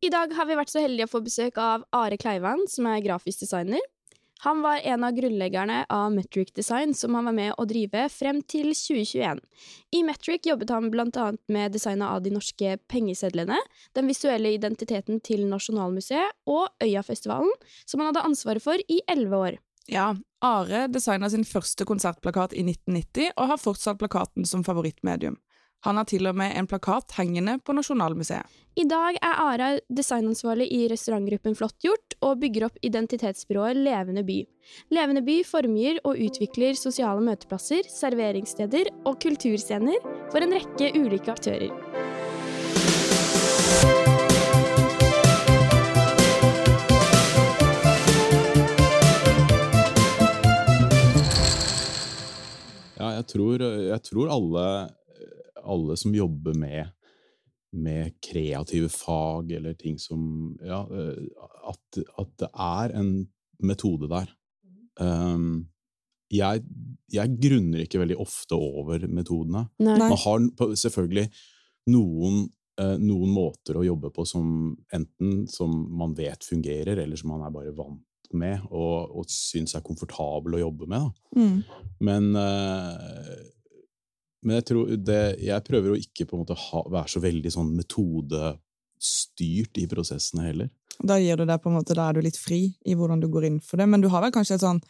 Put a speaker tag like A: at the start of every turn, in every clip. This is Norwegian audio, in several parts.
A: I dag har vi vært så heldige å få besøk av Are Kleivan, som er grafisk designer. Han var en av grunnleggerne av Metric Design, som han var med å drive frem til 2021. I Metric jobbet han blant annet med designet av de norske pengesedlene, den visuelle identiteten til Nasjonalmuseet og Øyafestivalen, som han hadde ansvaret for i elleve år.
B: Ja, Are designa sin første konsertplakat i 1990, og har fortsatt plakaten som favorittmedium. Han har til og med en plakat hengende på Nasjonalmuseet.
A: I dag er Ara designansvarlig i restaurantgruppen Flåttgjort og bygger opp identitetsbyrået Levende by. Levende by formgir og utvikler sosiale møteplasser, serveringssteder og kulturscener for en rekke ulike aktører.
C: Ja, jeg tror, jeg tror alle, alle som jobber med, med kreative fag eller ting som Ja, at, at det er en metode der. Um, jeg, jeg, grunner ikke veldig ofte over metodene.
A: Nei.
C: Man har selvfølgelig noen, eh, noen måter å jobbe på som enten som man vet fungerer, eller som man er bare vant med og, og syns er komfortabel å jobbe med.
B: Mm.
C: Men, uh, men jeg, tror det, jeg prøver å ikke på en måte ha, være så veldig sånn metodestyrt i prosessene heller.
B: Da gir du deg på en måte, da er du litt fri i hvordan du går inn for det, men du har vel kanskje et sånn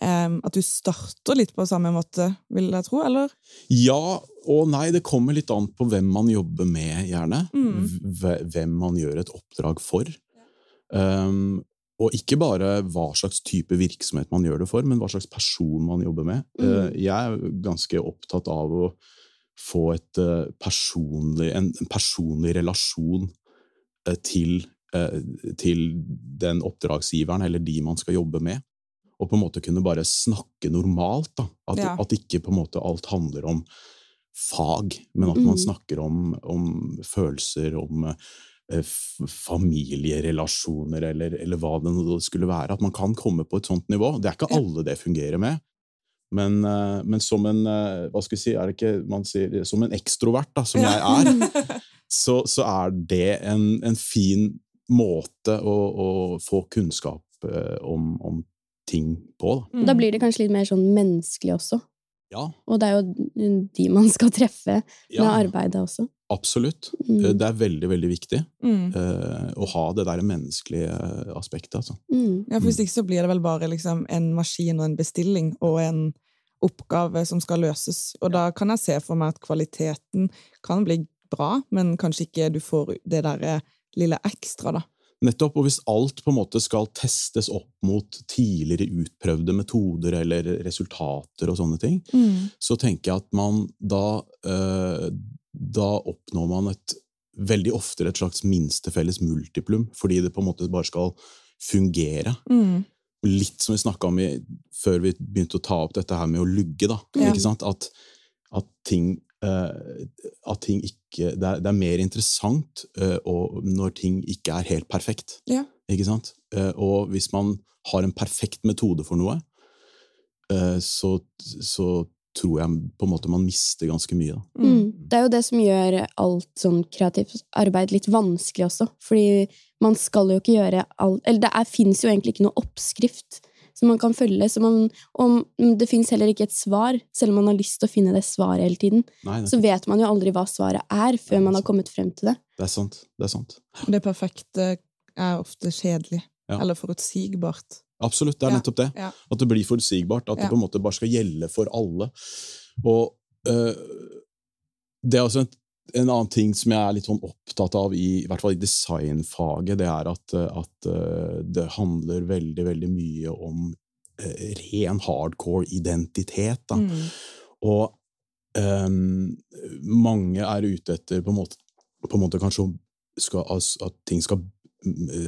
B: um, at du starter litt på samme måte, vil jeg tro, eller?
C: Ja og nei, det kommer litt an på hvem man jobber med, gjerne.
B: Mm.
C: Hvem man gjør et oppdrag for. Um, og ikke bare hva slags type virksomhet man gjør det for, men hva slags person man jobber med.
A: Mm.
C: Jeg er ganske opptatt av å få et personlig, en personlig relasjon til, til den oppdragsgiveren eller de man skal jobbe med. Og på en måte kunne bare snakke normalt. Da. At,
B: Ja.
C: at ikke på en måte alt handler om fag, men at man
A: Mm.
C: snakker om, om følelser, om eh, familierelasjoner, eller, eller hva det nå skulle være. At man kan komme på et sånt nivå. Det er ikke alle det fungerer med. Men, eh, men som en eh, hva skal vi si, er det ikke man sier, som en ekstrovert, da, som jeg er, så, så er det en, en fin måte å, å få kunnskap eh, om, om ting på. Da.
B: Mm.
A: Da blir det kanskje litt mer sånn menneskelig også.
C: Ja,
A: Og det er jo de man skal treffe med
C: ja
A: arbeidet også.
C: Absolutt.
A: Mm.
C: Eh, Det er veldig, veldig viktig
B: Mm.
C: uh, å ha det der menneskelige aspektet. Altså.
A: Mm.
B: Ja, for Hvis ikke så blir det vel bare liksom en maskin og en bestilling og en oppgave som skal løses. Og da kan jeg se for meg at kvaliteten kan bli bra, men kanskje ikke du får det der lille ekstra, da.
C: Nettopp, og hvis alt på en måte skal testes opp mot tidligere utprøvde metoder eller resultater og sånne ting, så tenker jeg at man da, eh, da oppnår man et veldig ofte et slags minstefelles multiplum, fordi det på en måte bare skal fungere.
B: Mm.
C: Litt som vi snakka om i, før vi begynte å ta opp dette her med å lugge, da.
B: Ja.
C: Ikke sant? At, at ting uh, at ting ikke det er, det er mer interessant uh, og når ting ikke er helt perfekt.
B: Ja.
C: Ikke sant? Uh, og hvis man har en perfekt metode for noe, så, så tror jeg på en måte man mister ganske mye. Da.
A: Mm. Det er jo det som gjør alt sånn kreativt arbeid litt vanskelig også. Fordi man skal jo ikke gjøre alt Eller det er, fins jo egentlig ikke noe oppskrift som man kan følge. Så man, og det fins heller ikke et svar, selv om man har lyst til å finne det svaret hele tiden.
C: Nei,
A: Så vet man jo aldri hva svaret er, før man har kommet frem til det.
C: det er sant. Det er sant.
B: Det perfekte er ofte kjedelig.
C: Ja.
B: Eller forutsigbart.
C: Absolutt, det er nettopp det.
B: ja.
C: At det blir forutsigbart. At det på en måte bare skal gjelde for alle. Og øh, det er også en, en annen ting som jeg er litt sånn opptatt av, i, i hvert fall i designfaget, det er at, at øh, det handler veldig, veldig mye om øh, ren hardcore identitet. Da.
B: Mm.
C: Og Um, mange er ute etter på en måte, på en måte kanskje skal, at ting skal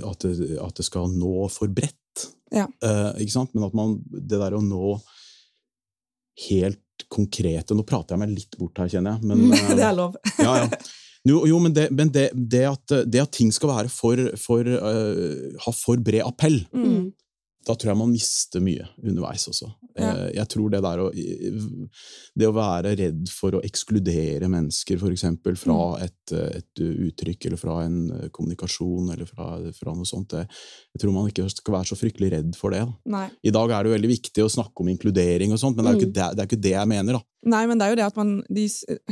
C: at det, at det skal nå for bredt.
B: Ja.
C: Eh, ikke sant? Men at man Det der å nå helt konkrete Nå prater jeg meg litt bort her, kjenner jeg. Men, eh,
B: Det er lov.
C: ja, ja. Jo, jo, men, det, men det, det, at, det at ting skal være for, for, uh, ha for bred appell,
B: Mm.
C: Da tror jeg man mister mye underveis også.
B: Ja.
C: Eh, Jeg tror det der å Det å være redd for å ekskludere mennesker, eksempel, fra
B: Mm.
C: et, et uttrykk eller fra en eh, kommunikasjon eller fra, fra noe sånt, det, jeg tror man ikke skal være så fryktelig redd for det. Da. I dag er det jo veldig viktig å snakke om inkludering og sånt, men det er jo ikke det, det, er ikke det jeg mener, da.
B: Nei, men det er jo det at man de,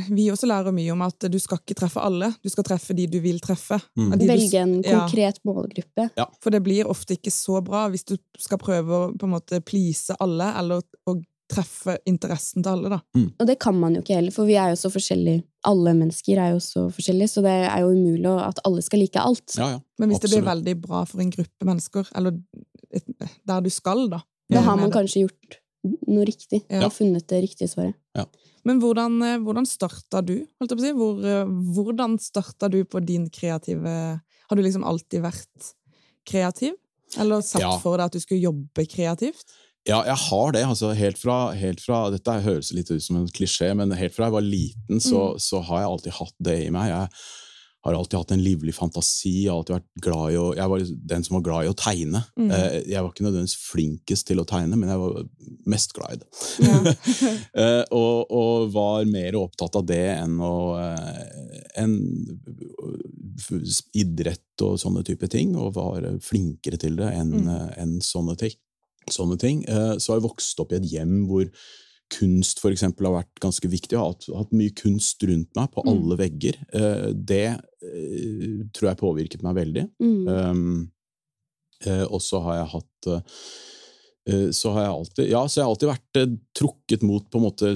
B: Vi også lærer mye om at du skal ikke treffe alle. Du skal treffe de du vil treffe.
C: Mm.
B: De
A: Velge en
B: ja.
A: konkret målgruppe.
B: For det blir ofte ikke så bra hvis du skal prøve å på en måte please alle, eller å treffe interessen til alle, da.
A: Og det kan man jo ikke heller, for vi er jo så forskjellige. Alle mennesker er jo så forskjellige, så det er jo umulig at alle skal like alt.
C: Ja, ja.
B: Men hvis det blir veldig bra for en gruppe mennesker, eller et, der du skal, da
A: Da har man kanskje gjort noe riktig,
B: Ja.
A: har funnet det riktige svaret. Ja.
B: Men hvordan, eh, hvordan starta du? Holdt jeg på å si? Hvor, eh, hvordan starta du på din kreative Har du liksom alltid vært kreativ? Eller satt
C: Ja.
B: for deg at du skulle jobbe kreativt?
C: Ja, jeg har det. altså Helt fra, helt fra Dette høres litt ut som en klisjé, men helt fra jeg var liten, så, så har jeg alltid hatt det i meg. Jeg har alltid hatt en livlig fantasi. Jeg alltid vært glad i å, jeg var den som var glad i å tegne.
B: Mm.
C: Eh, Jeg var ikke nødvendigvis flinkest til å tegne, men jeg var mest glad i det.
B: Ja.
C: Eh, og, og var mer opptatt av det enn å eh, enn f- idrett og sånne type ting, og var flinkere til det enn
B: Mm.
C: enn sånne ting. Sånne ting. Så har jeg vokst opp i et hjem hvor kunst for eksempel, har vært ganske viktig. Jeg har hatt, mye kunst rundt meg på
B: Mm.
C: alle vegger. Det tror jeg påvirket meg veldig.
A: Mm.
C: Um, eh, og så har jeg hatt eh, eh, så har jeg alltid, ja, så jeg har alltid vært eh, trukket mot på en måte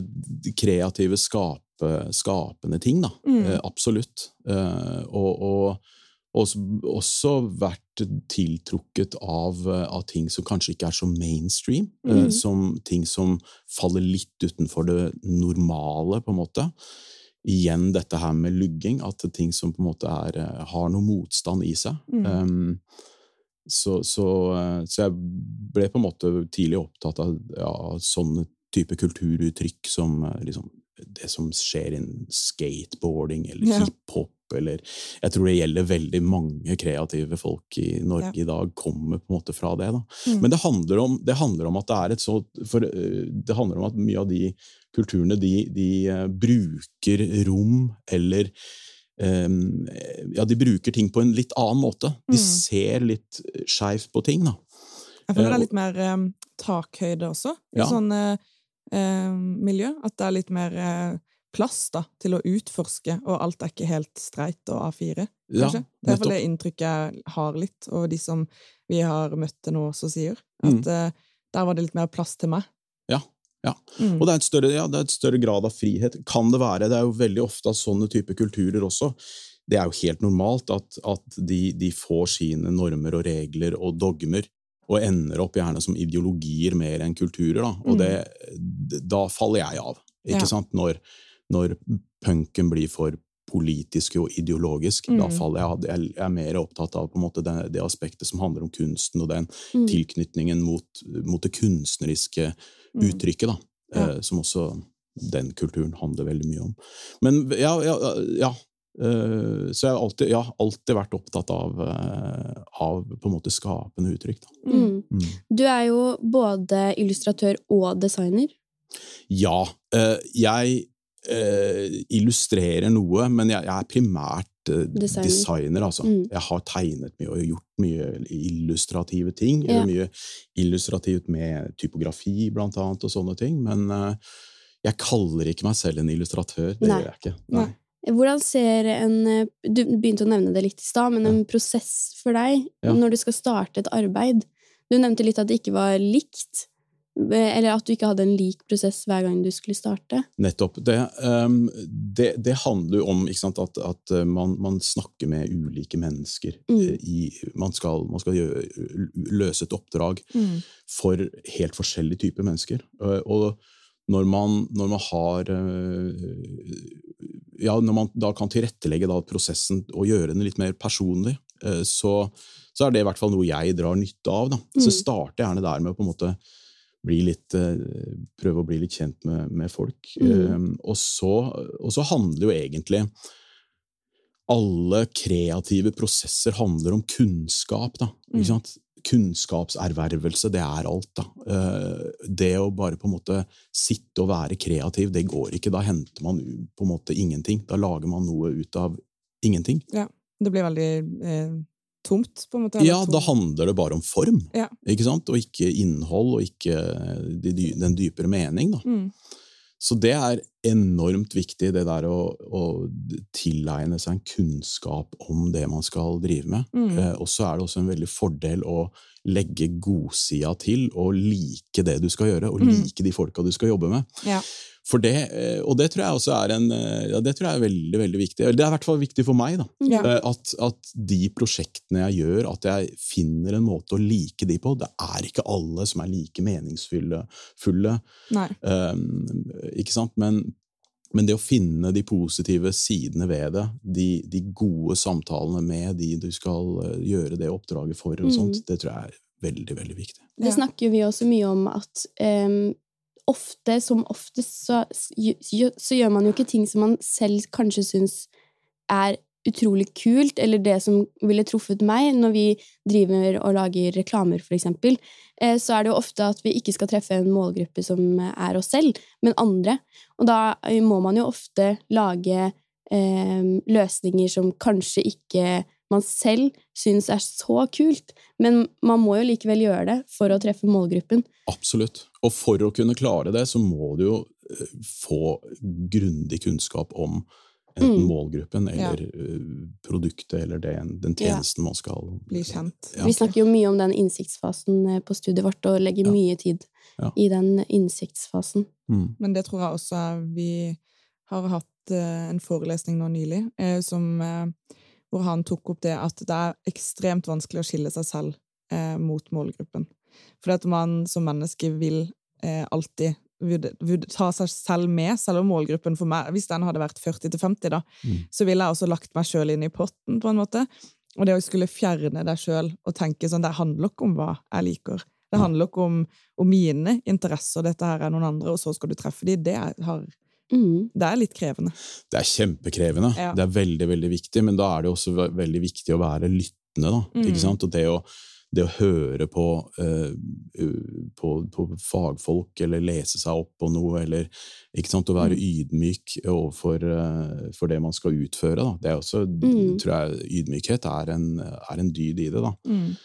C: kreative, skape, skapende ting. Da.
B: Mm.
C: Eh, absolutt. Eh, og, og også, også vært tiltrukket av, eh, av ting som kanskje ikke er så mainstream. eh,
B: Mm.
C: som ting som faller litt utenfor det normale, på en måte igjen dette her med lugging, at ting som på en måte er, eh, har noe motstand i seg.
B: Mm.
C: Um, så, så, eh, så jeg ble på en måte tidlig opptatt av ja, sånne type kulturuttrykk som eh, liksom, det som skjer innen skateboarding eller
B: Ja.
C: hiphop, eller Jeg tror det gjelder veldig mange kreative folk i Norge
B: Ja.
C: i dag, kommer på en måte fra det.
B: Mm.
C: Men det handler, om, det handler om at det er et så for, Det handler om at mye av de kulturene de, de eh, bruker rom eller um, Ja, de bruker ting på en litt annen måte. De
B: Mm.
C: ser litt skeivt på ting, da.
B: Jeg føler det
C: Eh,
B: er litt mer um, takhøyde også, i
C: Ja.
B: sånn eh, eh, miljø. At det er litt mer uh, plass da, til å utforske, og alt er ikke helt streit og A4,
C: Ja,
B: det er i hvert fall
C: nettopp.
B: det inntrykket jeg har litt, og de som vi har møtt til nå også sier.
C: Mm.
B: At eh, der var det litt mer plass til meg.
C: Ja.
B: Mm.
C: Og det er, et større, ja, det er et større grad av frihet. Kan det være. Det er jo veldig ofte at sånne typer kulturer også Det er jo helt normalt at, at de, de får sine normer og regler og dogmer, og ender opp gjerne som ideologier mer enn kulturer. Da. Og det, da faller jeg av. Ikke
B: Ja.
C: sant? Når, når punken blir for politisk og ideologisk, da
B: Mm.
C: faller jeg av. Jeg er mer opptatt av måte det, det aspektet som handler om kunsten og den
A: Mm.
C: tilknytningen mot, mot det kunstneriske
B: Mm.
C: uttrykket, da.
B: Ja.
C: Eh, som også den kulturen handler veldig mye om. Men ja, ja, ja. eh, så jeg har alltid, ja, alltid vært opptatt av, eh, av på en måte skapende uttrykk. Da.
A: Mm.
C: Mm.
A: Du er jo både illustratør og designer.
C: Ja, eh, jeg eh, illustrerer noe, men jeg, jeg er primært eh,
A: Designer.
C: designer. altså.
A: Mm.
C: Jeg har tegnet mye og gjort mye illustrative ting.
A: Ja.
C: Eller mye illustrativt med typografi, blant annet, og sånne ting. Men eh, jeg kaller ikke meg selv en illustratør. Det
A: Nei.
C: gjør jeg ikke.
B: Nei.
A: Hvordan ser en eh, Du begynte å nevne det litt i stad, men en prosess for deg
C: Ja.
A: når du skal starte et arbeid? Du nevnte litt at det ikke var likt, eller at du ikke hadde en lik prosess hver gang du skulle starte.
C: Nettopp. Det, um, det, det handler jo om sant, at, at eh, man, man snakker med ulike mennesker.
A: Mm.
C: eh, I, man skal, man skal gjøre, løse et oppdrag
B: Mm.
C: for helt forskjellige typer mennesker. Eh, Og når man, når man har Ja, når man da kan tilrettelegge da prosessen og gjøre den litt mer personlig, så, så er det i hvert fall noe jeg drar nytte av. Da. Så
A: starter
C: jeg gjerne der med å på en måte litt, eh, prøve å bli litt kjent med, med folk.
A: Mm.
C: Eh, og, så, og så handler jo egentlig alle kreative prosesser handler om kunnskap. Da,
B: Mm.
C: ikke sant? kunnskapservervelse, det er alt. da. Eh, det å bare på en måte sitte og være kreativ, det går ikke. Da henter man på en måte ingenting. Da lager man noe ut av ingenting.
B: Ja, Det blir veldig eh, tomt, på en måte.
C: Ja, da handler det bare om form,
B: Ja.
C: ikke sant? og ikke innhold, og ikke de, den dypere mening. da.
B: Mm.
C: Så det er enormt viktig, det der å, å tilegne seg en kunnskap om det man skal drive med.
B: Mm.
C: Eh, og så er det også en veldig fordel å legge godsida til og like det du skal gjøre, og
B: Mm.
C: like de folka du skal jobbe med.
B: Ja.
C: For det, eh, og det tror jeg også er en, eh, ja, det tror jeg er veldig, veldig viktig. Eller Det er i hvert fall viktig for meg. da.
B: Ja.
C: Eh, At, at de prosjektene jeg gjør, at jeg finner en måte å like de på. Det er ikke alle som er like meningsfulle. Fulle,
B: Nei.
C: Um, ikke sant? Men, men det å finne de positive sidene ved det, de, de gode samtalene med de du skal gjøre det oppdraget for, og
A: Mm.
C: sånt, det tror jeg er veldig, veldig viktig.
A: Det snakker vi også mye om at em, ofte, som oftest, så, så, gjør man jo ikke ting som man selv kanskje syns er utrolig kult, eller det som ville truffet meg når vi driver og lager reklamer, eksempel. Eh, så er det jo ofte at vi ikke skal treffe en målgruppe som er oss selv, men andre. Og da eh, må man jo ofte lage eh, løsninger som kanskje ikke man selv syns er så kult, men man må jo likevel gjøre det for å treffe målgruppen.
C: Absolutt. Og for å kunne klare det, så må du jo eh, få grundig kunnskap om enten
A: Mm.
C: målgruppen eller ja. produktet eller den, den
A: Ja.
C: tjenesten man skal
B: Bli kjent.
C: Ja.
A: Vi snakker jo mye om den innsiktsfasen eh, på studiet vårt, og legger
C: Ja.
A: mye tid
C: Ja.
A: i den innsiktsfasen.
C: Mm.
B: Men det tror jeg også vi har hatt eh, en forelesning nå nylig, eh, som, eh, hvor han tok opp det at det er ekstremt vanskelig å skille seg selv eh, mot målgruppen. Fordi at man som menneske vil eh, alltid vil, ta seg selv med, selv om målgruppen for meg, hvis den hadde vært 40-50 da,
C: Mm.
B: så ville jeg også lagt meg sjøl inn i potten, på en måte. Og det å skulle fjerne deg sjøl og tenke sånn, det handler ikke om hva jeg liker. Det handler ikke om, om mine interesser, dette her er noen andre, og så skal du treffe de. Det har,
A: Mm.
B: det er litt krevende.
C: Det er kjempekrevende.
B: Ja.
C: Det er veldig veldig viktig, men da er det også veldig viktig å være lyttende. Da,
B: Mm.
C: ikke sant? Og det å, det å høre på, uh, på, på fagfolk, eller lese seg opp på noe, eller ikke sant? å være ydmyk overfor uh, for det man skal utføre. Da. Det er også,
A: Mm.
C: tror jeg, Ydmykhet er en, er en dyd i det. Da.
B: Mm.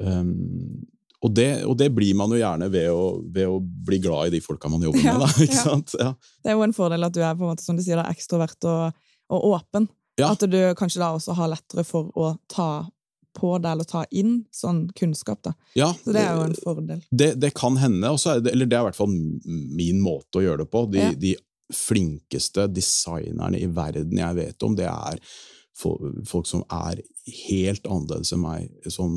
C: Um, og, det, og det blir man jo gjerne ved å, ved å bli glad i de folka man jobber
B: Ja,
C: med. Da, ikke
B: ja.
C: sant? Ja.
B: Det er jo en fordel at du er på en måte, som du sier, da, ekstrovert og, og åpen. At du kanskje da også har lettere for å ta på deg eller ta inn sånn kunnskap. da.
C: Ja,
B: Så det er jo en fordel.
C: Det, det kan hende, og så det, eller det er i hvert fall min måte å gjøre det på. De, de flinkeste designerne i verden jeg vet om, det er folk som er helt annerledes enn meg sånn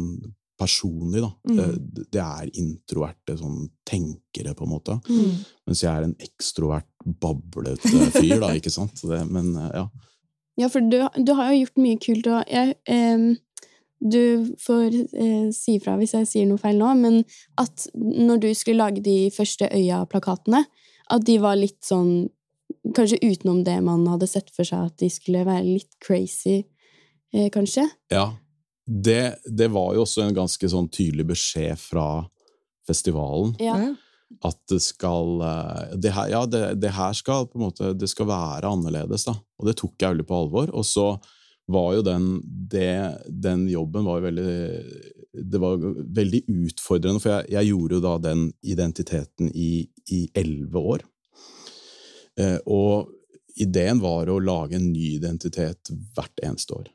C: personlig. da.
B: Mm.
C: Det, det er introverte sånn tenkere, på en måte.
A: Mm.
C: Mens jeg er en ekstrovert, bablete fyr, da, ikke sant? Det, men eh, ja.
A: Ja, for du, du har jo gjort mye kult, og jeg em, Du får eh, si fra hvis jeg sier noe feil nå, men at når du skulle lage de første Øya-plakatene, at de var litt sånn Kanskje utenom det man hadde sett for seg, at de skulle være litt crazy, eh, kanskje?
C: ja. Det, det var jo også en ganske sånn tydelig beskjed fra festivalen.
A: Ja.
C: At det skal eh, det her, Ja, det, det her skal på en måte Det skal være annerledes, da. Og det tok jeg veldig på alvor. Og så var jo den det, Den jobben var jo veldig Det var veldig utfordrende, for jeg, jeg gjorde jo da den identiteten i elleve år. Eh, og ideen var å lage en ny identitet hvert eneste år.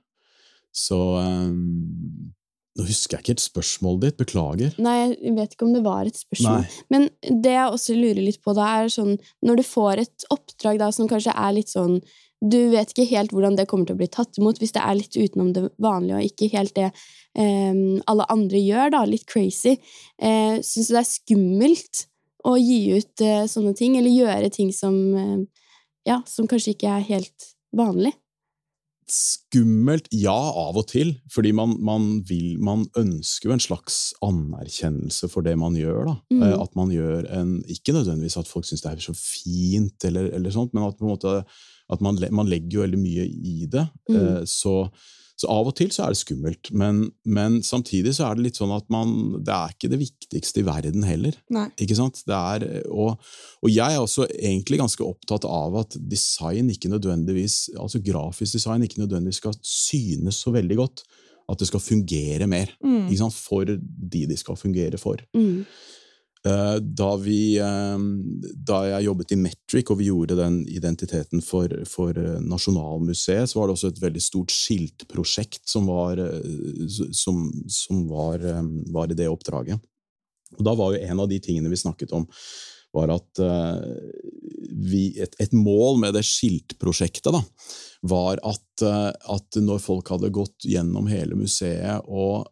C: Så um, Nå husker jeg ikke helt spørsmålet ditt, beklager.
A: Nei, jeg vet ikke om det var et spørsmål.
C: Nei.
A: Men det jeg også lurer litt på, da, er sånn Når du får et oppdrag da, som kanskje er litt sånn Du vet ikke helt hvordan det kommer til å bli tatt imot, hvis det er litt utenom det vanlige, og ikke helt det um, alle andre gjør, da, litt crazy. Uh, Syns du det er skummelt å gi ut uh, sånne ting, eller gjøre ting som uh, Ja, som kanskje ikke er helt vanlig?
C: Skummelt, ja, av og til. Fordi man, man, vil, man ønsker jo en slags anerkjennelse for det man gjør. da.
A: Mm.
C: Eh, At man gjør en Ikke nødvendigvis at folk syns det er så fint, eller, eller sånt, men at, på en måte, at man, man legger jo veldig mye i det.
A: Mm.
C: Eh, Så, Så av og til så er det skummelt, men, men samtidig så er det litt sånn at man Det er ikke det viktigste i verden heller.
B: Nei.
C: Ikke sant? Det er, og, og jeg er også egentlig ganske opptatt av at design ikke nødvendigvis, altså grafisk design ikke nødvendigvis skal synes så veldig godt. At det skal fungere mer.
B: Mm.
C: For de de skal fungere for.
A: Mm.
C: Eh, Da, vi, eh, da jeg jobbet i Metric og vi gjorde den identiteten for, for eh, Nasjonalmuseet, så var det også et veldig stort skiltprosjekt som var, som, som var, var i det oppdraget. Og da var jo en av de tingene vi snakket om, var at vi, et, et mål med det skiltprosjektet da, var at, at når folk hadde gått gjennom hele museet og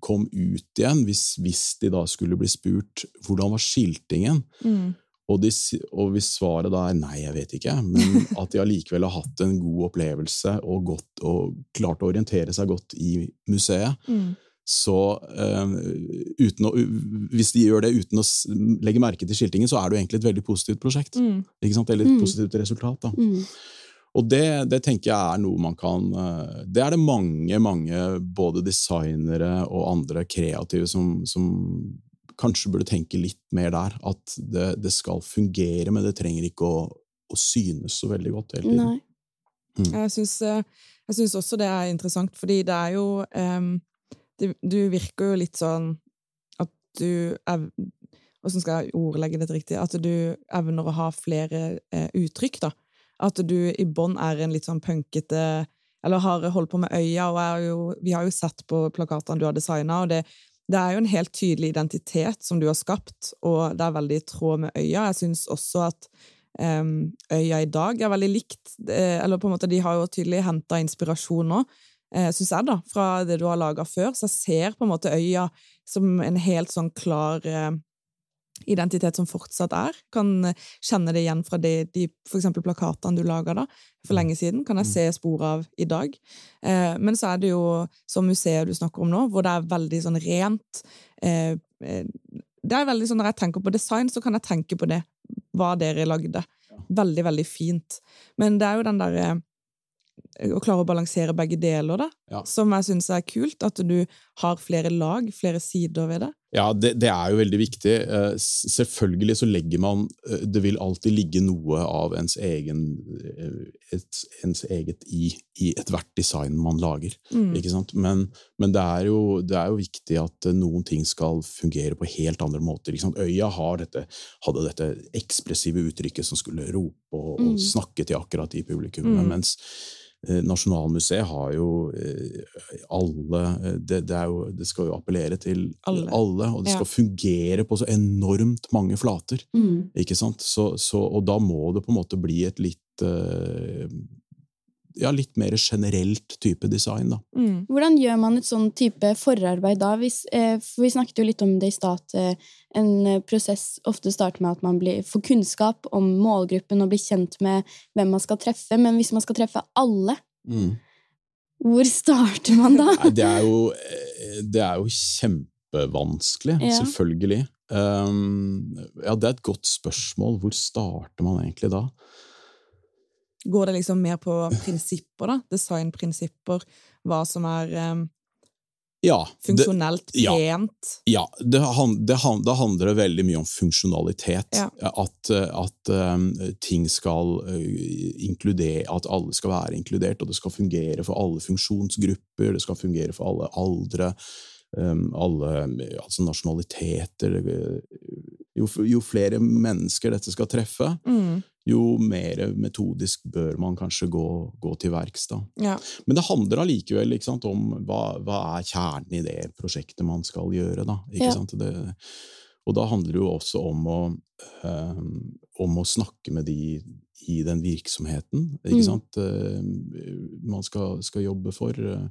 C: kom ut igjen, hvis, hvis de da skulle bli spurt hvordan var skiltingen,
B: Mm.
C: og, de, og hvis svaret da er nei, jeg vet ikke, men at de allikevel har hatt en god opplevelse og, godt, og klart å orientere seg godt i museet,
B: Mm.
C: så uh, å, hvis de gjør det uten å legge merke til skiltingen, så er det jo egentlig et veldig positivt prosjekt.
B: Mm.
C: Eller et
A: Mm.
C: positivt resultat. Da.
A: Mm.
C: Og det, det tenker jeg er noe man kan eh, Det er det mange, mange både designere og andre kreative som, som kanskje burde tenke litt mer der. At det, det skal fungere, men det trenger ikke å, å synes så veldig godt hele tiden.
A: Nei.
B: Jeg syns, eh, også det er interessant, fordi det er jo um, det, Du virker jo litt sånn at du er Hvordan skal jeg ordlegge dette riktig? At du evner å ha flere uh, uttrykk, da. At du i bånn er en litt sånn punkete Eller har holdt på med øya, og jo, vi har jo sett på plakatene du har designa, og det, det er jo en helt tydelig identitet som du har skapt, og det er veldig i tråd med øya. Jeg syns også at um, øya i dag er veldig likt. eh, Eller på en måte, de har jo tydelig henta inspirasjon nå, eh, syns jeg, da, fra det du har laga før. Så jeg ser på en måte øya som en helt sånn klar eh, identitet som fortsatt er. Kan kjenne det igjen fra de, de eksempel plakatene du lager da, for lenge siden. Kan jeg se spor av i dag. Eh, men så er det jo som museet du snakker om nå, hvor det er veldig sånn rent. Eh, eh, det er veldig sånn Når jeg tenker på design, så kan jeg tenke på det. Hva dere lagde. Veldig, veldig fint. Men det er jo den derre å klare å balansere begge deler, da,
C: Ja.
B: som jeg syns er kult. At du har flere lag, flere sider ved det.
C: Ja, det, det er jo veldig viktig. Eh, Selvfølgelig så legger man eh, Det vil alltid ligge noe av ens, egen, eh, et, ens eget i, i ethvert design man lager.
B: Mm.
C: Ikke sant? Men, men det, er jo, det er jo viktig at noen ting skal fungere på helt andre måter. Ikke sant? Øya har dette, hadde dette ekspressive uttrykket som skulle rope og, og
A: Mm.
C: snakke til akkurat de publikummene.
B: Mm.
C: mens Nasjonalmuseet har jo eh, alle eh, det, det, jo, det skal jo appellere til
B: Alle.
C: alle, og det
B: Ja.
C: skal fungere på så enormt mange flater.
A: Mm.
C: Ikke sant? Så, så, og da må det på en måte bli et litt eh, ja, litt mer generelt type design. Da.
B: Mm.
A: Hvordan gjør man et sånn type forarbeid da? Hvis, eh, for vi snakket jo litt om det i stad, eh, en eh, prosess ofte starter med at man blir, får kunnskap om målgruppen og blir kjent med hvem man skal treffe. Men hvis man skal treffe alle, hvor starter man da?
C: Nei, det er jo, det er jo kjempevanskelig,
A: Ja.
C: selvfølgelig. Um, ja, det er et godt spørsmål. Hvor starter man egentlig da?
B: Går det liksom mer på prinsipper, da? Designprinsipper? Hva som er em,
C: Ja, det,
B: funksjonelt pent?
C: ja det, han- det, han- da handler det veldig mye om funksjonalitet.
B: Ja.
C: At, eh, at um, ting skal eh, inkludere At alle skal være inkludert, og det skal fungere for alle funksjonsgrupper, det skal fungere for alle aldre. um, alle altså nasjonaliteter jo, jo flere mennesker dette skal treffe,
B: Mm.
C: Jo mer metodisk bør man kanskje gå, gå til verks.
B: Ja.
C: Men det handler allikevel sant, om hva, hva er kjernen i det prosjektet man skal gjøre. Da,
A: Ja.
C: Det, og da handler det jo også om å, um, om å snakke med de i den virksomheten,
A: Mm.
C: Eh, man skal, skal jobbe for. eh,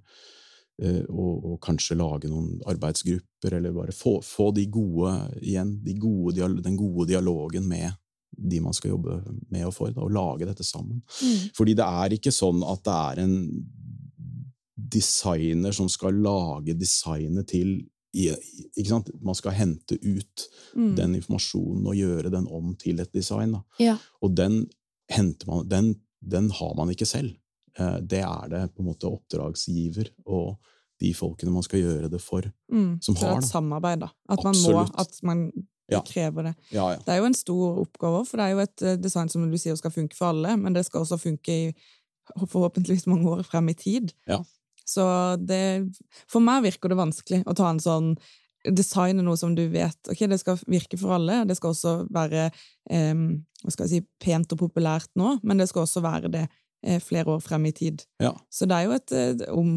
C: eh, og, og kanskje lage noen arbeidsgrupper, eller bare få, få de gode, igjen, de gode, den gode dialogen med de man skal jobbe med og for, da, og lage dette sammen.
B: Mm.
C: Fordi det er ikke sånn at det er en designer som skal lage designet til ikke sant? Man skal hente ut
B: Mm.
C: den informasjonen og gjøre den om til et design.
A: Ja.
C: Og den, henter man, den, den har man ikke selv. eh, det er det på en måte oppdragsgiver og de folkene man skal gjøre det for,
B: Mm.
C: som
B: har. det er et samarbeid, da. At man må. At man
C: Ja.
B: krever det.
C: Ja, ja.
B: Det er jo en stor oppgave, for det er jo et eh, design som du sier skal funke for alle, men det skal også funke i forhåpentligvis mange år frem i tid.
C: Ja.
B: Så det For meg virker det vanskelig å ta en sånn Designe noe som du vet ok, det skal virke for alle, det skal også være um, hva skal jeg si, pent og populært nå, men det skal også være det flere år frem i tid.
C: Ja.
B: Så det er jo et eh, om,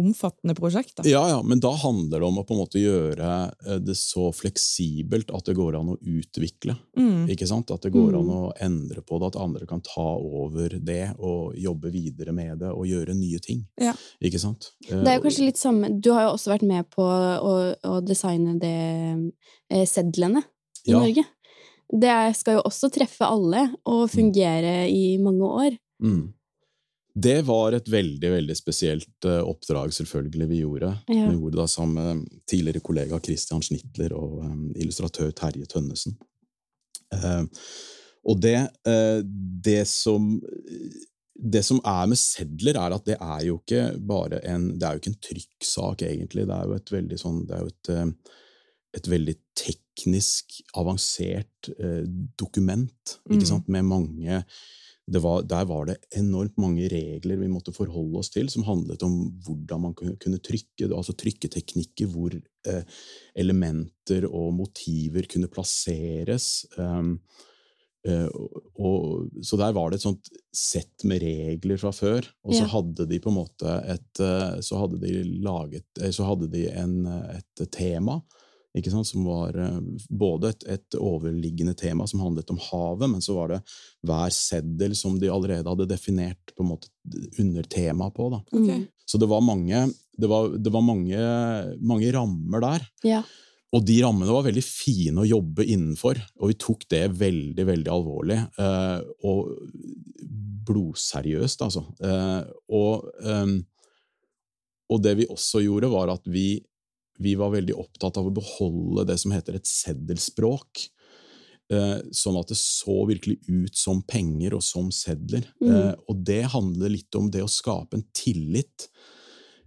B: omfattende prosjekt. Da.
C: Ja, ja, men da handler det om å på en måte gjøre eh, det så fleksibelt at det går an å utvikle.
B: Mm.
C: Ikke sant? At det går
A: Mm.
C: an å endre på det, at andre kan ta over det og jobbe videre med det og gjøre nye ting.
B: Ja.
C: Ikke sant? Eh,
A: Det er jo kanskje litt samme Du har jo også vært med på å, å designe det eh, sedlene i
C: Ja.
A: Norge. Det skal jo også treffe alle og fungere i mange år.
C: Mm. Det var et veldig veldig spesielt eh, oppdrag selvfølgelig vi gjorde.
A: Ja.
C: Vi gjorde det sammen med tidligere kollega Christian Schnitler og eh, illustratør Terje Tønnesen. Eh, og det, eh, det som det som er med sedler, er at det er jo ikke bare en Det er jo ikke en trykksak, egentlig. Det er jo et veldig sånn Det er jo et, eh, et veldig teknisk avansert eh, dokument, ikke
B: Mm.
C: sant, med mange var, der var det enormt mange regler vi måtte forholde oss til, som handlet om hvordan man kunne, trykke, altså trykketeknikker, hvor eh, elementer og motiver kunne plasseres. Um, uh, og, så der var det et sånt sett med regler fra før, og så
A: Ja.
C: hadde de på en måte et eh, Så hadde de laget eh, Så hadde de en, et tema. Ikke sant, som var eh, både et, et overliggende tema som handlet om havet, men så var det hver seddel som de allerede hadde definert på en måte undertema på. Da.
B: Ok.
A: Mm.
C: Så det var mange, det var, det var mange, mange rammer der.
A: Ja.
C: Og de rammene var veldig fine å jobbe innenfor, og vi tok det veldig, veldig alvorlig. Eh, og blodseriøst, altså. Eh, og, ehm, og det vi også gjorde, var at vi, vi var veldig opptatt av å beholde det som heter et seddelspråk. Eh, sånn at det så virkelig ut som penger og som sedler.
A: Mm.
C: Eh, og det handler litt om det å skape en tillit.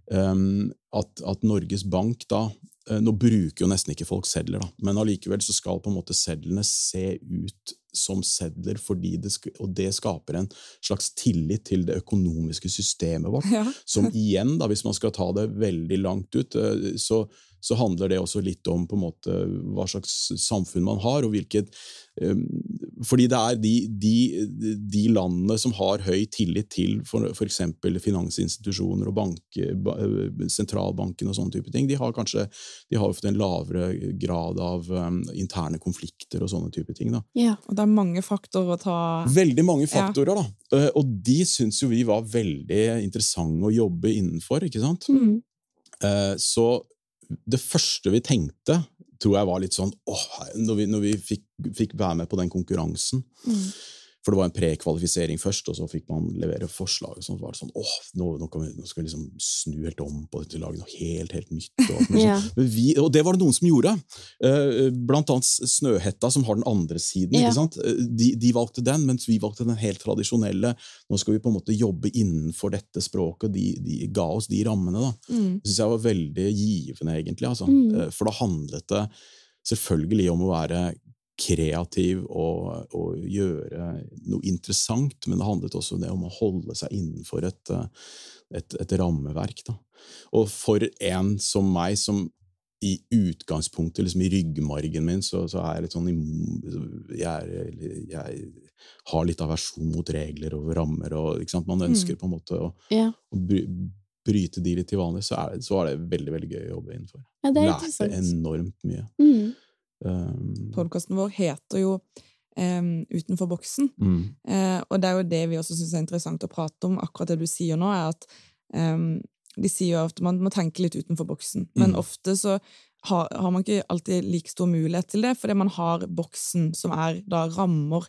C: Um, at, at Norges Bank da eh, Nå bruker jo nesten ikke folk sedler, da, men allikevel så skal på en måte sedlene se ut som sedler, fordi det, og det skaper en slags tillit til det økonomiske systemet vårt.
B: Ja.
C: Som igjen, da, hvis man skal ta det veldig langt ut, eh, så, så handler det også litt om på en måte hva slags samfunn man har, og hvilket eh, Fordi det er de, de, de landene som har høy tillit til f.eks. finansinstitusjoner og bank, eh, sentralbanken og sånne type ting, de har kanskje de har fått en lavere grad av eh, interne konflikter og sånne type ting. da.
A: ja.
B: Og det er mange faktorer å ta
C: Veldig mange
B: Ja.
C: faktorer, da. Eh, Og de syns jo vi var veldig interessante å jobbe innenfor, ikke sant?
A: Mm.
C: Eh, Så det første vi tenkte, tror jeg var litt sånn åh, når vi, når vi fikk, fikk være med på den konkurransen.
B: Mm.
C: For det var en prekvalifisering først, og så fikk man levere forslag. og så var det sånn, åh, nå, nå, vi, nå skal vi liksom snu helt om på dette laget, noe helt, helt nytt. Og, sånn.
A: Ja.
C: Vi, og det var det noen som gjorde. Eh, Blant annet Snøhetta, som har den andre siden.
A: Ja.
C: Eh, De, de valgte den, mens vi valgte den helt tradisjonelle. Nå skal vi på en måte jobbe innenfor dette språket, de, de ga oss de rammene. da.
B: Mm.
C: Det syns jeg var veldig givende, egentlig. Altså.
A: Mm.
C: Eh, For da handlet det selvfølgelig om å være kreativ og, og gjøre noe interessant, men det handlet også det om å holde seg innenfor et, et, et rammeverk. Da. Og for en som meg, som i utgangspunktet, liksom i ryggmargen min, så, så er jeg litt sånn jeg, er, jeg har litt aversjon mot regler og rammer, og man ønsker på en måte å,
A: Ja.
C: å bryte de litt til vanlig, så er, så er det veldig veldig gøy å jobbe innenfor.
A: ja, det er
C: Lærte enormt mye.
A: Mm.
C: Um,
B: Podkasten vår heter jo um, Utenfor boksen.
C: mm,
B: Uh, og det er jo det vi også syns er interessant å prate om. Akkurat det du sier nå, er at um, de sier jo ofte man må tenke litt utenfor boksen. Men
C: Mm.
B: ofte så har, har man ikke alltid like stor mulighet til det, fordi man har boksen, som er da rammer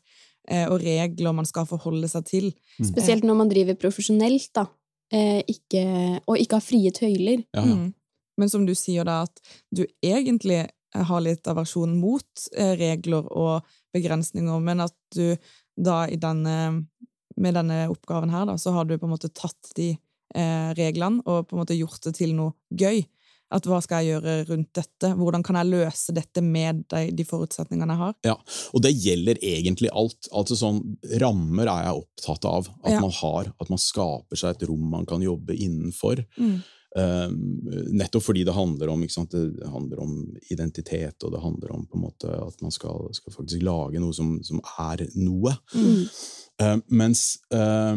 B: eh, og regler man skal forholde seg til.
A: Spesielt når man driver profesjonelt, da. Eh, ikke, og ikke har frie tøyler.
C: ja, ja.
B: Mm. Men som du sier da, at du egentlig har litt aversjon mot eh, regler og begrensninger, men at du da i denne med denne oppgaven her, da, så har du på en måte tatt de eh, reglene og på en måte gjort det til noe gøy. At hva skal jeg gjøre rundt dette? Hvordan kan jeg løse dette med de, de forutsetningene jeg har?
C: Ja, og det gjelder egentlig alt. Altså sånn, Rammer er jeg opptatt av at
B: Ja.
C: man har. At man skaper seg et rom man kan jobbe innenfor.
B: Mm.
C: Eh, nettopp fordi det handler om, det handler om identitet, og det handler om måte at man skal, skal faktisk lage noe som, som er noe.
A: Mm.
C: Eh, mens, eh,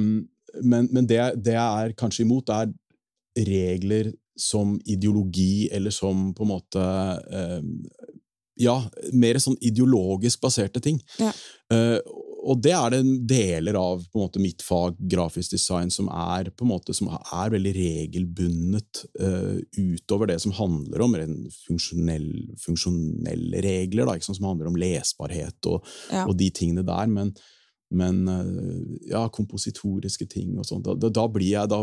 C: men men det, det jeg er kanskje imot, er regler som ideologi, eller som på en måte eh, Ja, mer sånn ideologisk baserte ting.
B: Ja.
C: Eh, og det er det deler av på en måte, mitt fag, grafisk design, som er, på en måte, som er veldig regelbundet uh, utover det som handler om funksjonell, funksjonelle regler, da, som handler om lesbarhet og,
B: Ja.
C: og de tingene der. Men, men eh, ja, kompositoriske ting og sånn. Da, da, da blir jeg da,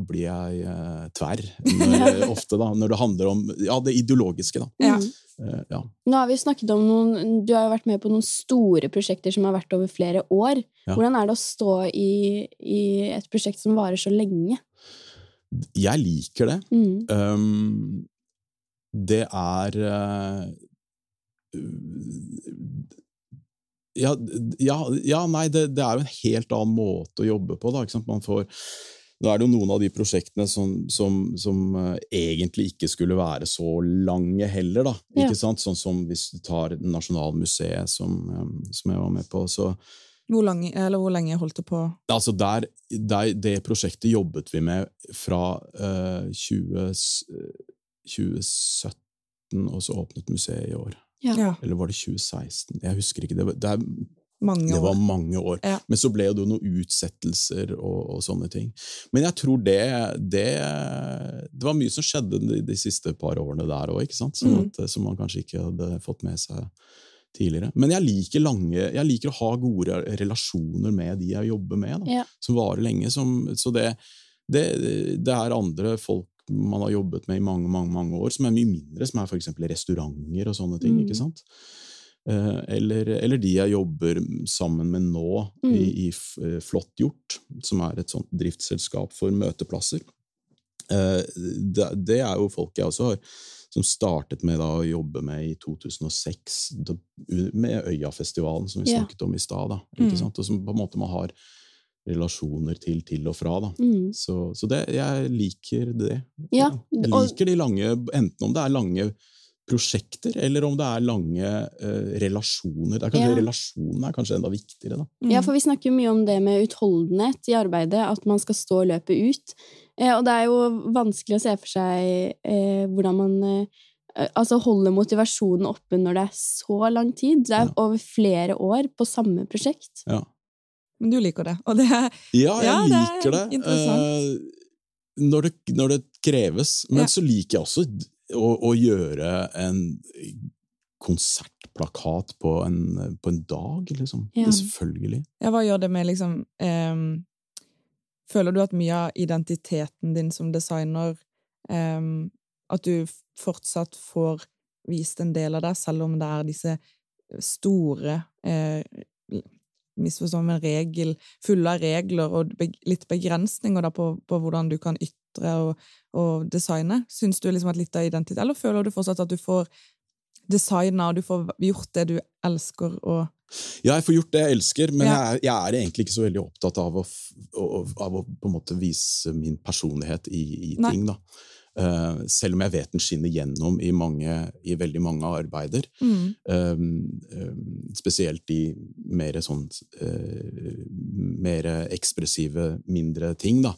C: blir jeg eh, tverr. Når, ofte, da, når det handler om ja, det ideologiske. Da.
B: Ja.
C: Eh, ja.
A: Nå har vi snakket om noen Du har jo vært med på noen store prosjekter som har vært over flere år.
C: Ja.
A: Hvordan er det å stå i, i et prosjekt som varer så lenge?
C: Jeg liker det.
A: Mm.
C: Um, det er uh, ja, ja, ja, nei, det, det er jo en helt annen måte å jobbe på. Da? Man får, nå er det jo noen av de prosjektene som, som, som uh, egentlig ikke skulle være så lange heller. Da,
A: Ja.
C: ikke sant? Sånn som hvis du tar Nasjonalmuseet, som, um, som jeg var med på. så
B: Hvor, lang, eller hvor lenge holdt det på?
C: Altså der, der, det prosjektet jobbet vi med fra uh, 20, eh, 2017, og så åpnet museet i år.
A: Ja.
C: Eller var det 2016? Jeg husker ikke. Det var, det er,
B: mange
C: det var
B: år.
C: mange år.
B: Ja.
C: Men så ble det jo noen utsettelser og, og sånne ting. Men jeg tror det, det Det var mye som skjedde de, de siste par årene der òg, sånn
B: Mm.
C: som man kanskje ikke hadde fått med seg tidligere. Men jeg liker, lange, jeg liker å ha gode relasjoner med de jeg jobber med. Da
A: Ja.
C: som varer lenge. Som, så det, det, det er andre folk man har jobbet med i mange mange, mange år, som er mye mindre, som er f.eks. restauranter og sånne ting.
A: Mm.
C: ikke sant? Eh, eller, eller de jeg jobber sammen med nå
A: Mm.
C: i, i eh, Flott gjort, som er et sånt driftsselskap for møteplasser. Eh, det, det er jo folk jeg også har som startet med da, å jobbe med i 2006, da, med Øyafestivalen, som vi snakket om i stad.
B: Mm.
C: Og som på en måte man har relasjoner til til og fra. da.
A: Mm.
C: Så, så det, jeg liker det.
A: Ja,
C: Jeg liker de lange, enten om det er lange prosjekter, eller om det er lange uh, relasjoner. Det er kanskje
A: Ja.
C: Relasjonen er kanskje enda viktigere, da.
B: Mm.
A: Ja, for vi snakker jo mye om det med utholdenhet i arbeidet, at man skal stå løpet ut. Eh, og det er jo vanskelig å se for seg eh, hvordan man eh, altså holder motivasjonen oppe når det er så lang tid. Det er
C: Ja.
A: over flere år på samme prosjekt.
C: Ja,
B: Men du liker det. Og det er
C: ja jeg
B: Ja, det er
C: liker det. eh, når, det når det kreves. Men
B: Ja.
C: så liker jeg også å, å gjøre en konsertplakat på en, på en dag, liksom.
A: Ja.
C: Selvfølgelig.
B: Ja, hva gjør det med liksom um, Føler du at mye av identiteten din som designer um, At du fortsatt får vist en del av deg, selv om det er disse store eh, Misforstå men regel, fulle av regler og litt begrensninger på, på hvordan du kan ytre og, og designe. Syns du liksom at litt av identitet Eller føler du fortsatt at du får designa og du får gjort det du elsker og
C: Ja, jeg får gjort det jeg elsker, men
B: Ja.
C: jeg, er, jeg er egentlig ikke så veldig opptatt av å, av å på en måte vise min personlighet i, i ting. da. Eh, selv om jeg vet den skinner gjennom i, mange, i veldig mange arbeider.
B: mm.
C: Um, um, spesielt i mer sånn mer ekspressive, mindre ting, da.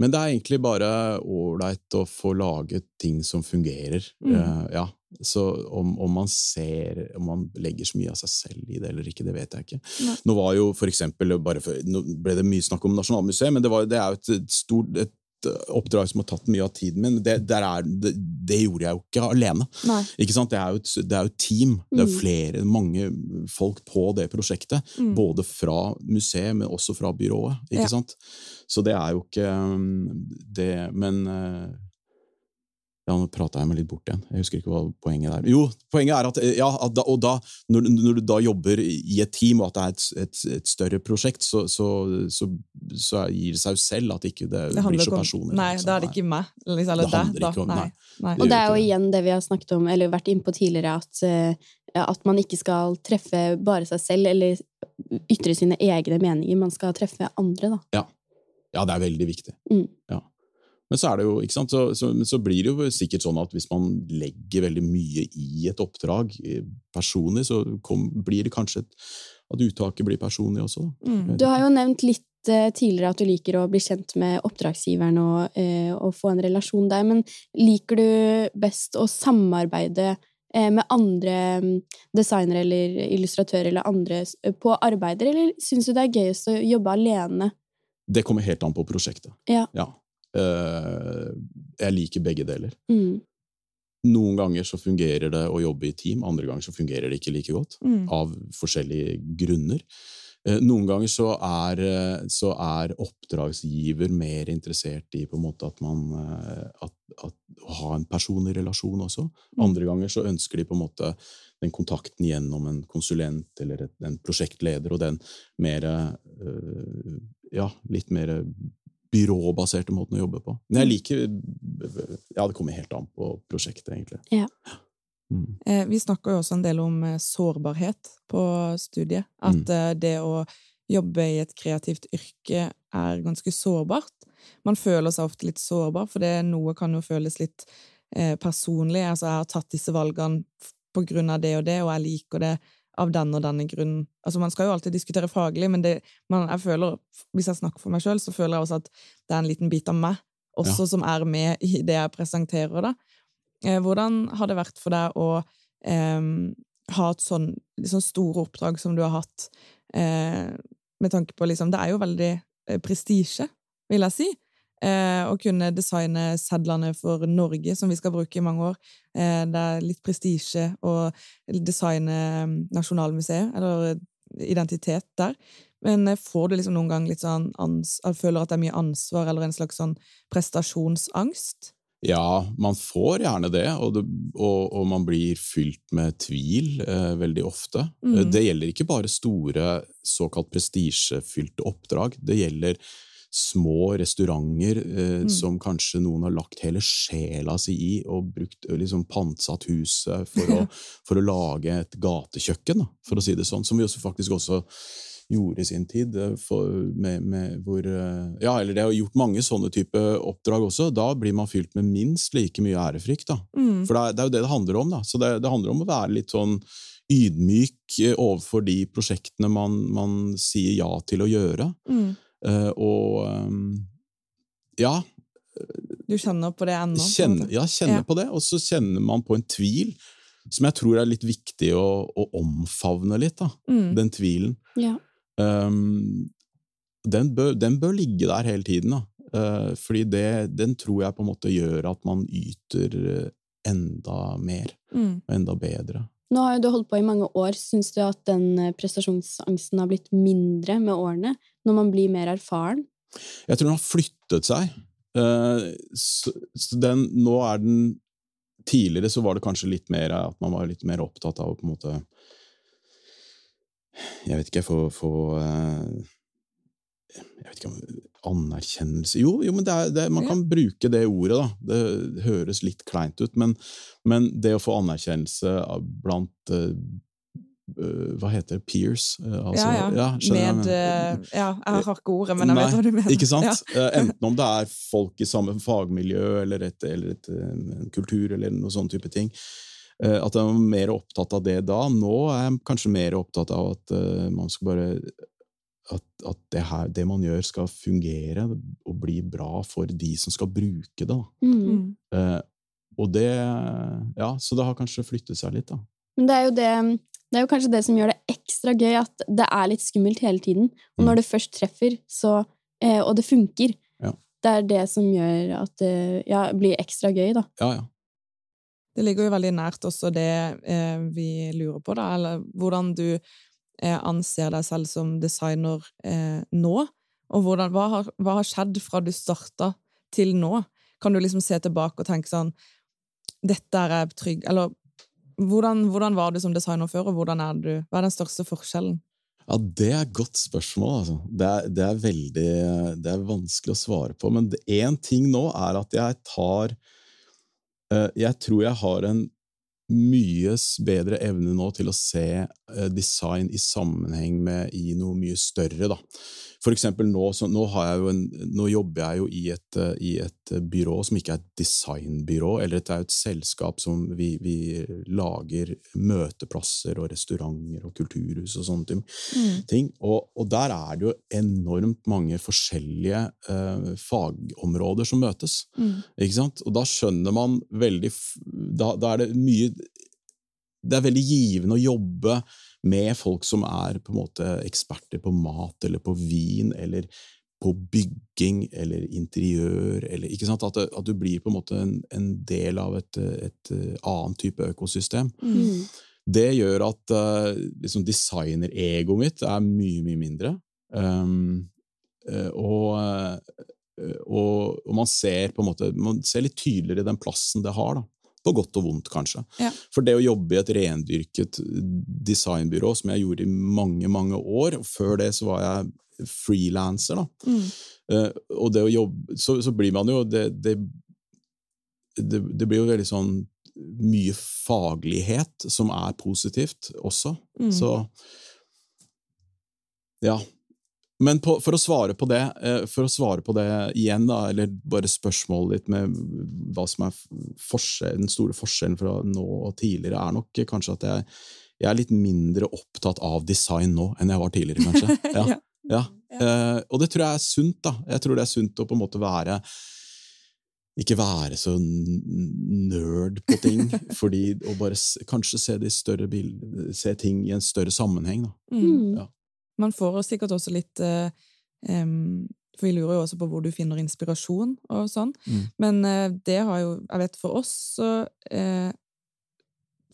C: Men det er egentlig bare ålreit å få laget ting som fungerer.
B: Mm.
C: Ja. Så om, om man ser Om man legger så mye av seg selv i det eller ikke, det vet jeg ikke.
B: Nei.
C: Nå var jo for eksempel, for, nå ble det mye snakk om Nasjonalmuseet, men det, var, det er jo et stort et oppdrag som har tatt mye av tiden min. Det, der er, det, det gjorde jeg jo ikke alene. Ikke sant? Det er jo et, det er jo team. Det er
A: Mm.
C: flere, mange folk på det prosjektet.
B: Mm.
C: Både fra museet, men også fra byrået. Ikke
B: Ja.
C: sant? Så det er jo ikke um, det Men uh, Ja, nå prata jeg meg litt bort igjen. Jeg husker ikke hva poenget er. Jo, poenget er at, ja, at da, og da, når, når, du da jobber i et team, og at det er et, et, et større prosjekt, så, så, så, så, gir det seg jo selv at ikke det,
B: Det
C: blir så
B: om
C: personlig.
B: Nei,
C: liksom.
B: da er det ikke meg. Liksom, eller
C: Det handler
B: da.
C: ikke om-
B: Nei.
C: nei.
B: Nei.
A: Og det er jo igjen det vi har snakket om, eller vært innpå tidligere, at, eh, at man ikke skal treffe bare seg selv, eller ytre sine egne meninger. Man skal treffe andre, da.
C: Ja, det er veldig viktig.
A: Mm.
C: Ja. Men så det jo, så, så, så blir det jo sikkert sånn at hvis man legger veldig mye i et oppdrag eh, personlig, så kom, blir det kanskje et, at uttaket blir personlig også.
B: Mm.
A: Du har jo nevnt litt eh, tidligere at du liker å bli kjent med oppdragsgiveren og, eh, og få en relasjon der, men liker du best å samarbeide med andre mm, designere eller illustratører eller andre på arbeider, eller syns du det er gøyest å jobbe alene?
C: Det kommer helt an på prosjektet.
A: Ja.
C: Eh, jeg liker begge deler.
A: Mm.
C: Noen ganger så fungerer det å jobbe i team, andre ganger så fungerer det ikke like godt.
B: Mm.
C: av forskjellige grunner. Eh, Noen ganger så er, eh, så er oppdragsgiver mer interessert i på en måte at man eh, at, at, å ha en personlig relasjon også.
B: Mm.
C: Andre ganger så ønsker de på en måte den kontakten gjennom en konsulent eller et, en prosjektleder, og den mer eh, Ja, litt mer byråbaserte måten å jobbe på. Men jeg liker Ja, det kommer helt an på prosjektet, egentlig.
A: Ja.
C: Mm.
B: Eh, vi snakker jo også en del om eh, sårbarhet på studiet. At
C: Mm.
B: det å jobbe i et kreativt yrke er ganske sårbart. Man føler seg ofte litt sårbar, for det noe kan jo føles litt eh, personlig. Altså, jeg har tatt disse valgene på grunn av det og det, og jeg liker det av den og denne grunnen. Altså, man skal jo alltid diskutere faglig, men det, man, jeg føler, hvis jeg snakker for meg sjøl, så føler jeg også at det er en liten bit av meg også som er med i det jeg presenterer. da. Eh, hvordan har det vært for deg å eh, ha et sånn liksom store oppdrag som du har hatt, eh, med tanke på liksom Det er jo veldig eh, prestisje, vil jeg si. Eh, å kunne designe sedlene for Norge, som vi skal bruke i mange år. Eh, det er litt prestisje å designe eh, Nasjonalmuseet, eller identitet der. Men eh, får du liksom noen gang litt sånn ans føler at det er mye ansvar, eller en slags sånn prestasjonsangst?
C: Ja, man får gjerne det, og, det, og, og man blir fylt med tvil eh, veldig ofte.
B: Mm.
C: Eh, Det gjelder ikke bare store, såkalt prestisjefylte oppdrag. Det gjelder små restauranter eh,
B: Mm.
C: som kanskje noen har lagt hele sjela si i, og brukt, eh, liksom pantsatt huset for å, for å lage et gatekjøkken, da, for å si det sånn. Som vi også faktisk også gjorde i sin tid. eh, For, med, med hvor, eh, ja, eller det har gjort mange sånne type oppdrag også. Da blir man fylt med minst like mye ærefrykt. da.
B: Mm.
C: For det er, det er jo det det handler om. da. Så det, det handler om å være litt sånn ydmyk overfor de prosjektene man, man sier ja til å gjøre.
B: Mm.
C: Eh, og ehm, ja,
B: Du kjenner på det ennå? på en
C: kjenne,
B: måte?
C: ja, kjenner
B: Ja.
C: på det. Og så kjenner man på en tvil som jeg tror er litt viktig å, å omfavne litt. da,
B: Mm.
C: Den tvilen.
A: Ja.
C: Um, den, bør, den bør ligge der hele tiden. Da. Uh, fordi det, den tror jeg på en måte gjør at man yter eh, enda mer
B: Mm.
C: og enda bedre.
A: Nå har jo du holdt på i mange år. Syns du at den prestasjonsangsten har blitt mindre med årene, når man blir mer erfaren?
C: Jeg tror den har flyttet seg. Eh, den, nå er den Tidligere så var det kanskje litt mer at man var litt mer opptatt av å på en måte Jeg vet ikke, få, få eh, Jeg vet ikke om Anerkjennelse Jo, jo men det er, det, man kan bruke det ordet, da. Det høres litt kleint ut, men, men det å få anerkjennelse blant eh, Hva heter det? Peers? Eh, altså,
B: ja, ja.
C: ja,
B: Med
C: men-
B: eh, Ja, jeg har ikke ordet, men jeg
C: Nei,
B: vet hva du mener.
C: Ikke sant?
B: Ja.
C: Eh, Enten om det er folk i samme fagmiljø eller, et, eller et, eh, en kultur eller noe sånn type ting. Eh, At jeg var mer opptatt av det da. Nå er jeg kanskje mer opptatt av at eh, man skal bare at, at det, her, det man gjør, skal fungere og bli bra for de som skal bruke det.
A: Mm.
B: Mm.
C: Eh, og det Ja, så det har kanskje flyttet seg litt, da.
A: Men det er, jo det, det er jo kanskje det som gjør det ekstra gøy, at det er litt skummelt hele tiden. Og
C: Mm.
A: når det først treffer, så, eh, og det funker,
C: Ja.
A: det er det som gjør at det ja, blir ekstra gøy, da.
C: Ja, ja.
B: Det ligger jo veldig nært også det eh, vi lurer på, da, eller hvordan du eh, anser deg selv som designer eh, nå, og hvordan, hva, har, hva har skjedd fra du starta til nå? Kan du liksom se tilbake og tenke sånn dette er jeg trygg Eller hvordan, hvordan var du som designer før, og hvordan er du? Hva er den største forskjellen?
C: Ja, Det er et godt spørsmål. Altså. Det, er, det, er veldig det er vanskelig å svare på. Men én ting nå er at jeg tar eh, Jeg tror jeg har en mye bedre evne nå til å se eh, design i sammenheng med i noe mye større. da. For eksempel nå, nå, en, nå, jobber jeg jo i et, eh, i et, byrå som ikke er et designbyrå, eller det er et selskap som vi, vi lager møteplasser og restauranter og kulturhus og sånne mm. ting. Og, og, der er det jo enormt mange forskjellige uh, fagområder som møtes. Mm. Ikke sant? Og da skjønner man veldig da, da er det mye det er veldig givende å jobbe med folk som er på en måte eksperter på mat eller på vin eller på bygging eller interiør eller ikke sant? At, at du blir på en måte en, en del av et, et, annet type økosystem. Mm. Det gjør at uh, liksom designeregoet mitt er mye, mye mindre. Um, og, og, og, man ser måte man ser litt tydeligere den plassen det har. da på godt og vondt, kanskje. Ja. For det å jobbe i et rendyrket designbyrå, som jeg gjorde i mange, mange år, før det så var jeg frilanser, da. Mm. Uh, og det å jobbe Så, så blir man jo det, det, det, det, blir jo veldig sånn mye faglighet som er positivt også. Mm. Så ja. Men på, for, å svare på det, eh, for å svare på det igjen, da, eller bare spørsmålet ditt med hva som er den store forskjellen fra nå og tidligere, er nok kanskje at jeg, jeg, er litt mindre opptatt av design nå enn jeg var tidligere, kanskje. Ja, ja. ja. Uh, og det tror jeg er sunt. da. Jeg tror det er sunt å på en måte være ikke være så nerd på ting, fordi å bare kanskje se, bild, se ting i en større sammenheng. Da. Mm. Ja.
B: Man får sikkert også litt eh, For vi lurer jo også på hvor du finner inspirasjon og sånn. Mm. Men eh, det har jo Jeg vet for oss så eh,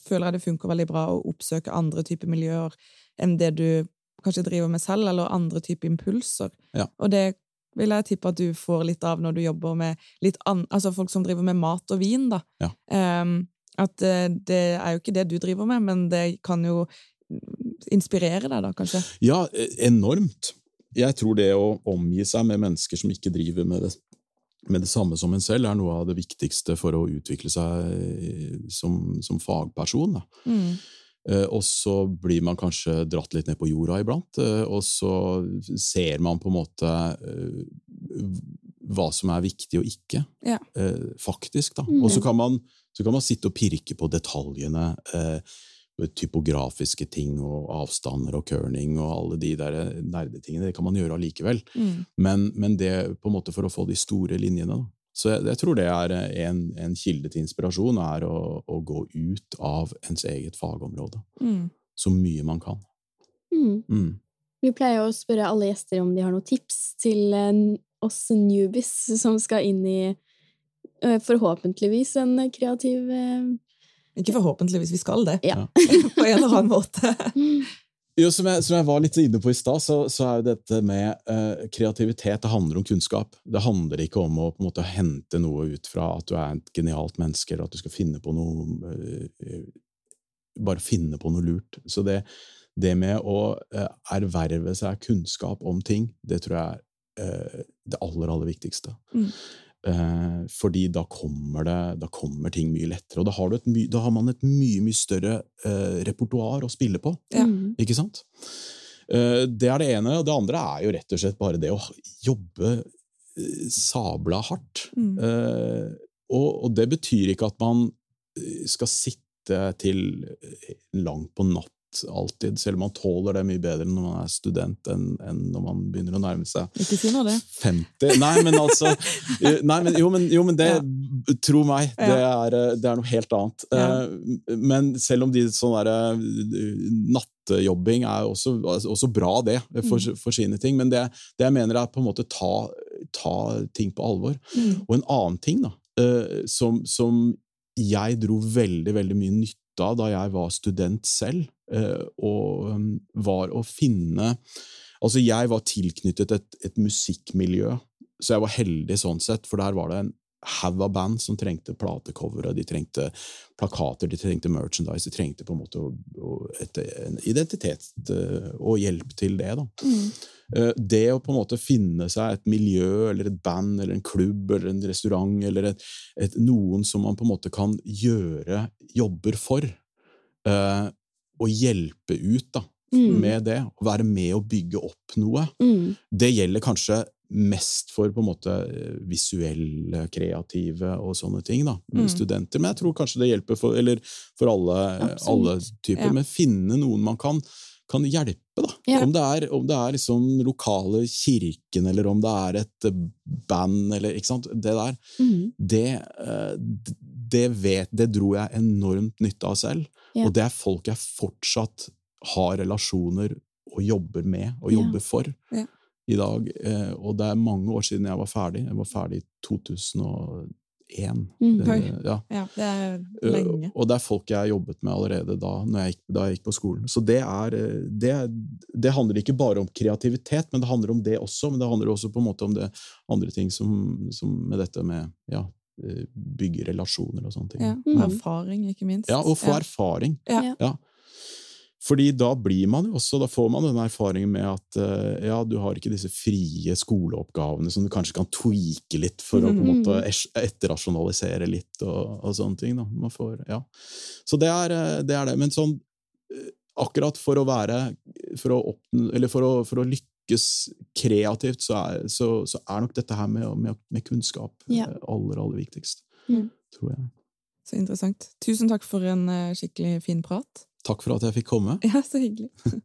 B: føler jeg det funker veldig bra å oppsøke andre typer miljøer enn det du kanskje driver med selv, eller andre typer impulser. Ja. Og det vil jeg tippe at du får litt av når du jobber med litt an altså folk som driver med mat og vin. da. Ja. Um, at uh, det er jo ikke det du driver med, men det kan jo inspirere deg, da, kanskje?
C: Ja, enormt. Jeg tror det å omgi seg med mennesker som ikke driver med det, med det samme som en selv, er noe av det viktigste for å utvikle seg eh, som, som fagperson. Mm. Eh, og så blir man kanskje dratt litt ned på jorda iblant, eh, og så ser man på en måte hva som er viktig og ikke, ja. faktisk. da. Mm. Og så kan, man, så kan, man, sitte og pirke på detaljene. Eh, typografiske ting og avstander og kerning og alle de der nerdetingene. Det kan man gjøre allikevel. Mm. Men, men, det på en måte for å få de store linjene. Da. Så jeg, jeg, tror det er en, en, kilde til inspirasjon, er å, å, gå ut av ens eget fagområde. Mm. Så mye man kan.
A: Mm. mm. Vi pleier å spørre alle gjester om de har noen tips til oss newbies som skal inn i eh, forhåpentligvis en kreativ eh,
B: ikke forhåpentligvis, vi skal det. Ja. på en eller annen måte.
C: Jo, som jeg, som jeg, var litt inne på i stad, så, så, er jo dette med uh, kreativitet det handler om kunnskap. Det handler ikke om å på en måte hente noe ut fra at du er et genialt menneske, eller at du skal finne på noe uh, Bare finne på noe lurt. Så det, det med å uh, erverve seg kunnskap om ting, det tror jeg er det aller, aller viktigste. Mm. Eh, fordi da kommer, det, da kommer ting mye lettere. Og da har, my, da har man et mye mye større eh, repertoar å spille på. Ja. Ikke sant? Eh, det er det ene. Og det andre er jo rett og slett bare det å jobbe eh, sabla hardt. Mm. Eh, og, og, det betyr ikke at man eh, skal sitte til langt på natt alltid, selv om man tåler det mye bedre når man er student enn, enn når man begynner å nærme seg
B: Ikke si noe det.
C: 50. Nei, men altså nei, men, jo, men, jo, men det, ja. tro meg, det er, det er, noe helt annet. Ja. Eh, men selv om de sånn derre Nattejobbing er også, også bra, det, for, mm. for, sine ting. Men det, det, jeg mener, er på en måte ta, ta ting på alvor. Mm. Og en annen ting da, eh, som, som jeg dro veldig, veldig mye nytte av da jeg var student selv, Eh, og um, var å finne Altså, jeg var tilknyttet et, et musikkmiljø, så jeg var heldig sånn sett, for der var det en haug av band som trengte platecovere, de trengte plakater, de trengte merchandise, de trengte på en måte et, en identitet uh, og hjelp til det. da.
A: Mm.
C: Uh, det å på en måte finne seg et miljø eller et band eller en klubb eller en restaurant eller et, et, noen som man på en måte kan gjøre jobber for, og hjelpe ut da,
A: Mm.
C: med det, og være med å bygge opp noe,
A: Mm.
C: det gjelder kanskje mest for på en måte visuelle, kreative og sånne ting, da,
B: Mm.
C: studenter. Men jeg tror kanskje det hjelper for, eller for alle, alle typer.
B: Ja.
C: Men finne noen man kan, kan hjelpe, da.
A: Ja.
C: Om det er, om det er liksom lokale kirken, eller om det er et band, eller ikke sant. Det der,
A: Mm.
C: det, eh, det, vet, det dro jeg enormt nytte av selv.
A: Yeah.
C: Og det er folk jeg fortsatt har relasjoner og jobber med og
A: jobber
C: jobber for
B: yeah.
C: i dag. Eh, og det er mange år siden jeg var ferdig. Jeg var ferdig i 2001.
A: Mm.
B: det,
C: ja.
B: Ja, det er
C: Eh,
B: lenge.
C: Og det er folk jeg har jobbet med allerede da, når jeg gikk, da jeg gikk på skolen. Så det, er, eh, det, det handler ikke bare om kreativitet, men det handler om det også. Men det handler også på en måte om det andre ting som, som med dette med ja, eh, bygge relasjoner og sånne ting.
B: Ja.
A: Mm.
B: Erfaring, ikke minst.
C: Ja, og få erfaring.
B: Ja.
A: Ja.
C: Fordi da blir man jo også, da får man den erfaringen med at eh, ja, du har ikke disse frie skoleoppgavene som du kanskje kan tweake litt for å på en
A: Mhm.
C: måte etterrasjonalisere litt og, og sånne ting. Da. Man får, ja. Så det er, eh, det er det. Men sånn eh, akkurat for å være for å, oppnå, eller for å, for å lykkes kreativt, så er, så, så er nok dette her med, med, med kunnskap
A: Ja.
C: eh, aller, aller viktigst.
A: Mm.
C: Tror jeg.
B: Så interessant. Tusen takk for en eh, skikkelig fin prat.
C: Takk for at jeg fikk komme.
B: Ja, så hyggelig.